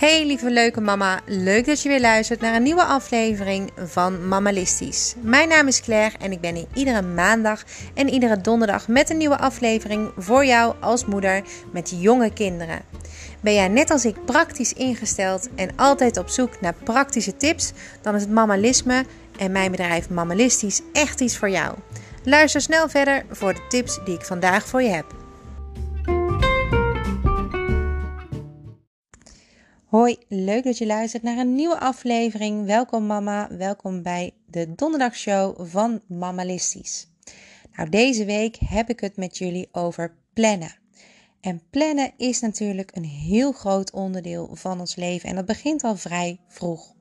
Hey lieve leuke mama, leuk dat je weer luistert naar een nieuwe aflevering van Mammalistisch. Mijn naam is Claire en ik ben hier iedere maandag en iedere donderdag met een nieuwe aflevering voor jou als moeder met jonge kinderen. Ben jij net als ik praktisch ingesteld en altijd op zoek naar praktische tips, dan is het mammalisme en mijn bedrijf Mammalistisch echt iets voor jou. Luister snel verder voor de tips die ik vandaag voor je heb. Hoi, leuk dat je luistert naar een nieuwe aflevering. Welkom mama, welkom bij de donderdagshow van Mammalistisch. Nou, deze week heb ik het met jullie over plannen. En plannen is natuurlijk een heel groot onderdeel van ons leven en dat begint al vrij vroeg.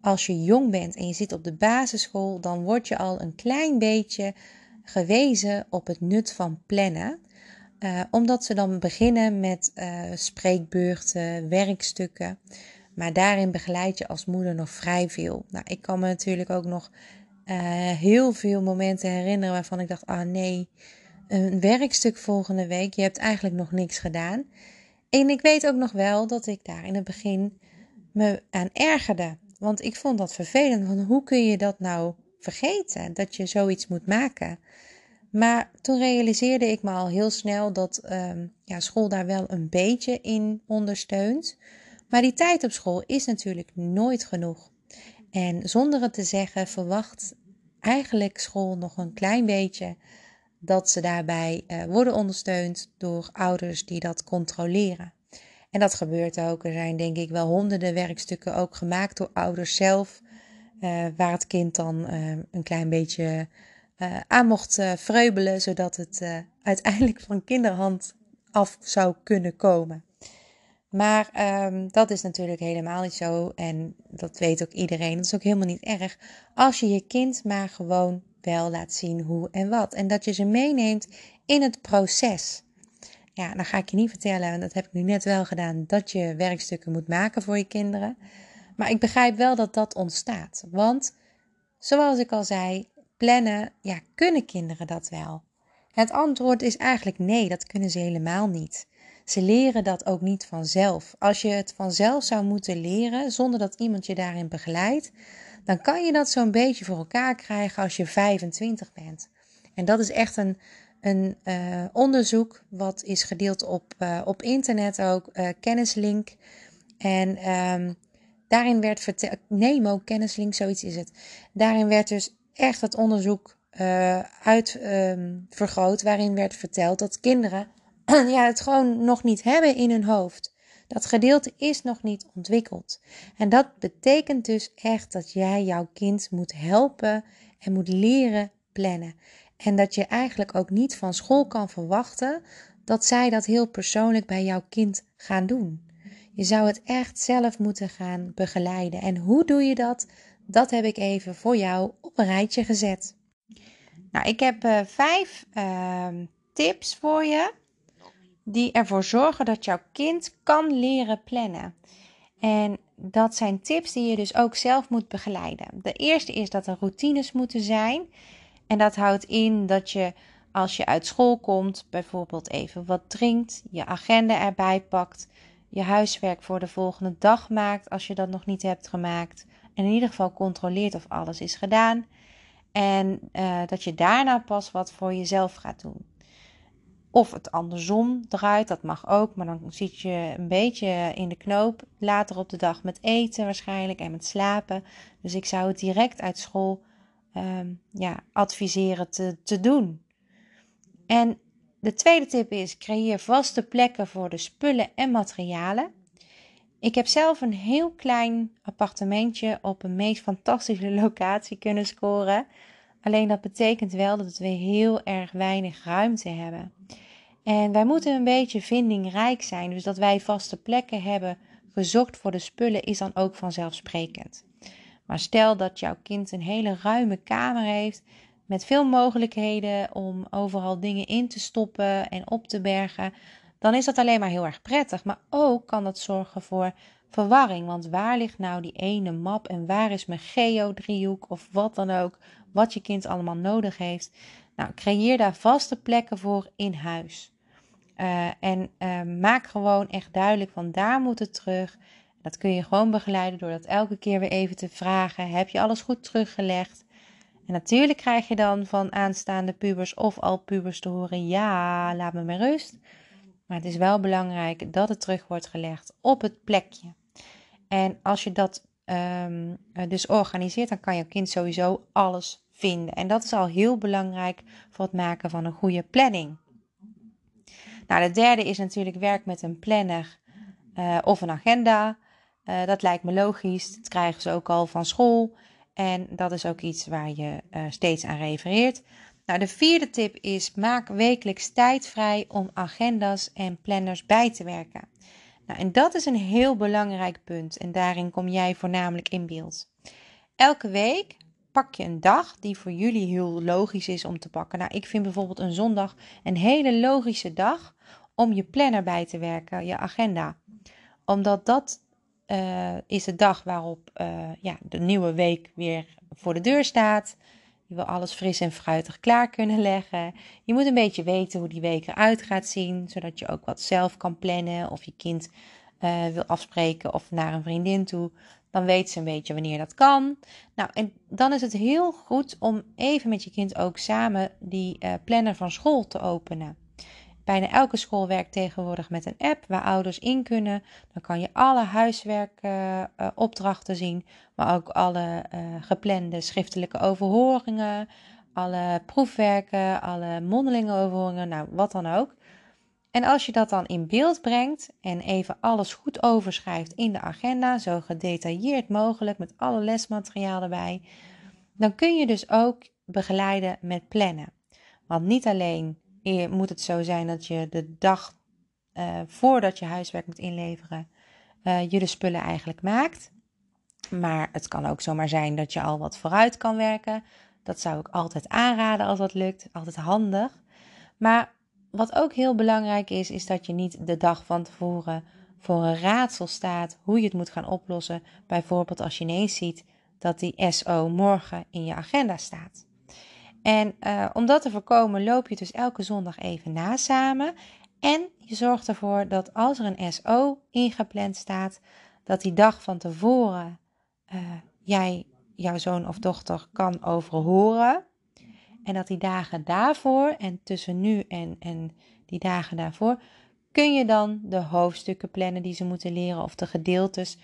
Als je jong bent en je zit op de basisschool, dan word je al een klein beetje gewezen op het nut van plannen. Uh, omdat ze dan beginnen met uh, spreekbeurten, werkstukken. Maar daarin begeleid je als moeder nog vrij veel. Nou, ik kan me natuurlijk ook nog uh, heel veel momenten herinneren waarvan ik dacht: ah nee, een werkstuk volgende week. Je hebt eigenlijk nog niks gedaan. En ik weet ook nog wel dat ik daar in het begin me aan ergerde. Want ik vond dat vervelend. Hoe kun je dat nou vergeten? Dat je zoiets moet maken. Maar toen realiseerde ik me al heel snel dat um, ja, school daar wel een beetje in ondersteunt. Maar die tijd op school is natuurlijk nooit genoeg. En zonder het te zeggen, verwacht eigenlijk school nog een klein beetje dat ze daarbij uh, worden ondersteund door ouders die dat controleren. En dat gebeurt ook. Er zijn denk ik wel honderden werkstukken ook gemaakt door ouders zelf, uh, waar het kind dan uh, een klein beetje uh, aan mocht uh, vreubelen, zodat het uh, uiteindelijk van kinderhand af zou kunnen komen. Maar um, dat is natuurlijk helemaal niet zo en dat weet ook iedereen. Dat is ook helemaal niet erg als je je kind maar gewoon wel laat zien hoe en wat. En dat je ze meeneemt in het proces. Ja, dan ga ik je niet vertellen, en dat heb ik nu net wel gedaan, dat je werkstukken moet maken voor je kinderen. Maar ik begrijp wel dat dat ontstaat. Want, zoals ik al zei, plannen, ja, kunnen kinderen dat wel? Het antwoord is eigenlijk nee, dat kunnen ze helemaal niet. Ze leren dat ook niet vanzelf. Als je het vanzelf zou moeten leren zonder dat iemand je daarin begeleidt, dan kan je dat zo'n beetje voor elkaar krijgen als je 25 bent. En dat is echt een, een uh, onderzoek wat is gedeeld op, uh, op internet ook, uh, Kennislink. En um, daarin werd verteld, Nemo, Kennislink, zoiets is het. Daarin werd dus echt het onderzoek uh, uit um, vergroot, waarin werd verteld dat kinderen ja, het gewoon nog niet hebben in hun hoofd. Dat gedeelte is nog niet ontwikkeld. En dat betekent dus echt dat jij jouw kind moet helpen en moet leren plannen. En dat je eigenlijk ook niet van school kan verwachten dat zij dat heel persoonlijk bij jouw kind gaan doen. Je zou het echt zelf moeten gaan begeleiden. En hoe doe je dat? Dat heb ik even voor jou op een rijtje gezet. Nou, ik heb uh, vijf uh, tips voor je die ervoor zorgen dat jouw kind kan leren plannen. En dat zijn tips die je dus ook zelf moet begeleiden. De eerste is dat er routines moeten zijn. En dat houdt in dat je als je uit school komt, bijvoorbeeld even wat drinkt, je agenda erbij pakt, je huiswerk voor de volgende dag maakt als je dat nog niet hebt gemaakt. En in ieder geval controleert of alles is gedaan. En uh, dat je daarna pas wat voor jezelf gaat doen. Of het andersom draait, dat mag ook, maar dan zit je een beetje in de knoop later op de dag met eten waarschijnlijk en met slapen. Dus ik zou het direct uit school um, ja, adviseren te, te doen. En de tweede tip is: creëer vaste plekken voor de spullen en materialen. Ik heb zelf een heel klein appartementje op een meest fantastische locatie kunnen scoren. Alleen dat betekent wel dat we heel erg weinig ruimte hebben. En wij moeten een beetje vindingrijk zijn. Dus dat wij vaste plekken hebben gezocht voor de spullen is dan ook vanzelfsprekend. Maar stel dat jouw kind een hele ruime kamer heeft met veel mogelijkheden om overal dingen in te stoppen en op te bergen, dan is dat alleen maar heel erg prettig. Maar ook kan dat zorgen voor verwarring. Want waar ligt nou die ene map en waar is mijn geodriehoek of wat dan ook, wat je kind allemaal nodig heeft? Nou, creëer daar vaste plekken voor in huis. Uh, en uh, maak gewoon echt duidelijk van daar moet het terug. Dat kun je gewoon begeleiden door dat elke keer weer even te vragen: heb je alles goed teruggelegd? En natuurlijk krijg je dan van aanstaande pubers of al pubers te horen: ja, laat me maar rust. Maar het is wel belangrijk dat het terug wordt gelegd op het plekje. En als je dat um, dus organiseert, dan kan je kind sowieso alles vinden. En dat is al heel belangrijk voor het maken van een goede planning. Nou, de derde is natuurlijk werk met een planner uh, of een agenda. Uh, dat lijkt me logisch. Dat krijgen ze ook al van school. En dat is ook iets waar je steeds aan refereert. Nou, de vierde tip is: maak wekelijks tijd vrij om agenda's en planners bij te werken. Nou, en dat is een heel belangrijk punt en daarin kom jij voornamelijk in beeld. Elke week pak je een dag die voor jullie heel logisch is om te pakken. Nou, ik vind bijvoorbeeld een zondag een hele logische dag om je planner bij te werken, je agenda. Omdat dat uh, is de dag waarop uh, ja, de nieuwe week weer voor de deur staat. Je wil alles fris en fruitig klaar kunnen leggen. Je moet een beetje weten hoe die week eruit gaat zien, zodat je ook wat zelf kan plannen of je kind uh, wil afspreken of naar een vriendin toe. Dan weet ze een beetje wanneer dat kan. Nou, en dan is het heel goed om even met je kind ook samen die uh, planner van school te openen. Bijna elke school werkt tegenwoordig met een app waar ouders in kunnen. Dan kan je alle huiswerkopdrachten uh, zien, maar ook alle uh, geplande schriftelijke overhoringen, alle proefwerken, alle mondelinge overhoringen, nou wat dan ook. En als je dat dan in beeld brengt en even alles goed overschrijft in de agenda, zo gedetailleerd mogelijk met alle lesmateriaal erbij, dan kun je dus ook begeleiden met plannen. Want niet alleen moet het zo zijn dat je de dag uh, voordat je huiswerk moet inleveren, uh, je de spullen eigenlijk maakt. Maar het kan ook zomaar zijn dat je al wat vooruit kan werken. Dat zou ik altijd aanraden als dat lukt. Altijd handig. Maar wat ook heel belangrijk is, is dat je niet de dag van tevoren voor een raadsel staat hoe je het moet gaan oplossen. Bijvoorbeeld als je ineens ziet dat die SO morgen in je agenda staat. En uh, om dat te voorkomen loop je dus elke zondag even na samen. En je zorgt ervoor dat als er een SO ingepland staat, dat die dag van tevoren uh, jij jouw zoon of dochter kan overhoren. En dat die dagen daarvoor en tussen nu en, en die dagen daarvoor kun je dan de hoofdstukken plannen die ze moeten leren of de gedeeltes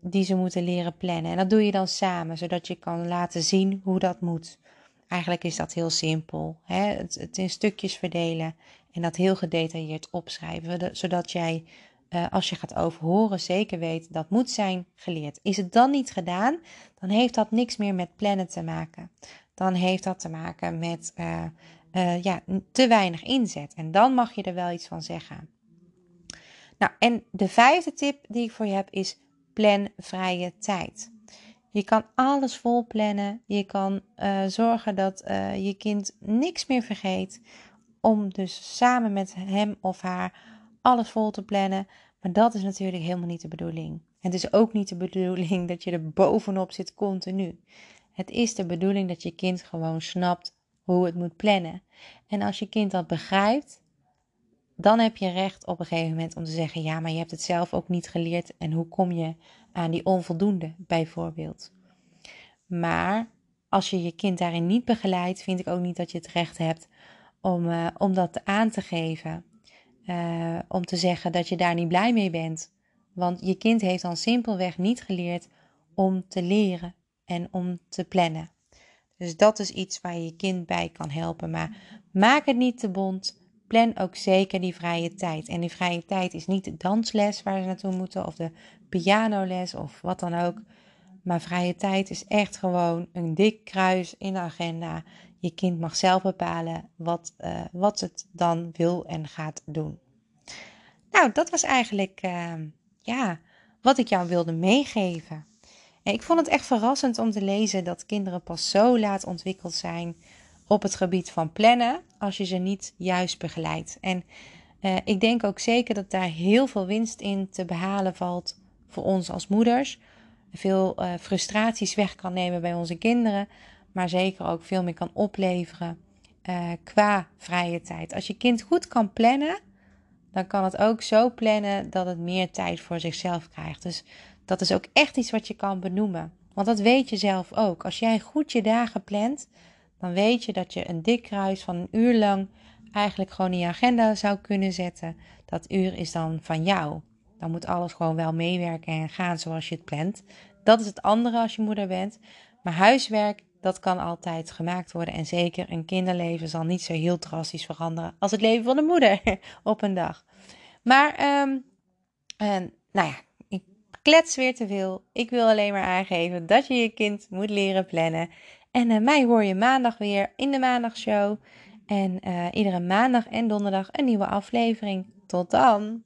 die ze moeten leren plannen. En dat doe je dan samen, zodat je kan laten zien hoe dat moet. Eigenlijk is dat heel simpel. Hè? Het, het, in stukjes verdelen en dat heel gedetailleerd opschrijven, zodat jij uh, als je gaat overhoren zeker weet dat moet zijn geleerd. Is het dan niet gedaan, dan heeft dat niks meer met plannen te maken. Dan heeft dat te maken met uh, uh, ja, te weinig inzet. En dan mag je er wel iets van zeggen. Nou, en de vijfde tip die ik voor je heb is plan vrije tijd. Je kan alles vol plannen. Je kan uh, zorgen dat uh, je kind niks meer vergeet. Om dus samen met hem of haar alles vol te plannen. Maar dat is natuurlijk helemaal niet de bedoeling. Het is ook niet de bedoeling dat je er bovenop zit continu. Het is de bedoeling dat je kind gewoon snapt hoe het moet plannen. En als je kind dat begrijpt, dan heb je recht op een gegeven moment om te zeggen: ja, maar je hebt het zelf ook niet geleerd. En hoe kom je aan die onvoldoende, bijvoorbeeld? Maar als je je kind daarin niet begeleidt, vind ik ook niet dat je het recht hebt om, uh, om dat aan te geven. Uh, om te zeggen dat je daar niet blij mee bent. Want je kind heeft dan simpelweg niet geleerd om te leren en om te plannen. Dus dat is iets waar je je kind bij kan helpen. Maar maak het niet te bond. Plan ook zeker die vrije tijd. En die vrije tijd is niet de dansles waar ze naartoe moeten, of de pianoles of wat dan ook. Maar vrije tijd is echt gewoon een dik kruis in de agenda. Je kind mag zelf bepalen wat, uh, wat het dan wil en gaat doen. Nou, dat was eigenlijk uh, ja, wat ik jou wilde meegeven. En ik vond het echt verrassend om te lezen dat kinderen pas zo laat ontwikkeld zijn op het gebied van plannen als je ze niet juist begeleidt. En uh, ik denk ook zeker dat daar heel veel winst in te behalen valt voor ons als moeders veel uh, frustraties weg kan nemen bij onze kinderen, maar zeker ook veel meer kan opleveren uh, qua vrije tijd. Als je kind goed kan plannen, dan kan het ook zo plannen dat het meer tijd voor zichzelf krijgt. Dus dat is ook echt iets wat je kan benoemen. Want dat weet je zelf ook. Als jij goed je dagen plant, dan weet je dat je een dik kruis van een uur lang eigenlijk gewoon in je agenda zou kunnen zetten. Dat uur is dan van jou. Dan moet alles gewoon wel meewerken en gaan zoals je het plant. Dat is het andere als je moeder bent. Maar huiswerk, dat kan altijd gemaakt worden. En zeker een kinderleven zal niet zo heel drastisch veranderen als het leven van de moeder op een dag. Maar, en, nou ja, ik klets weer te veel. Ik wil alleen maar aangeven dat je je kind moet leren plannen. En uh, mij hoor je maandag weer in de maandagshow. En uh, iedere maandag en donderdag een nieuwe aflevering. Tot dan!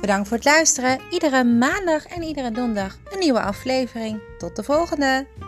Bedankt voor het luisteren. Iedere maandag en iedere donderdag een nieuwe aflevering. Tot de volgende!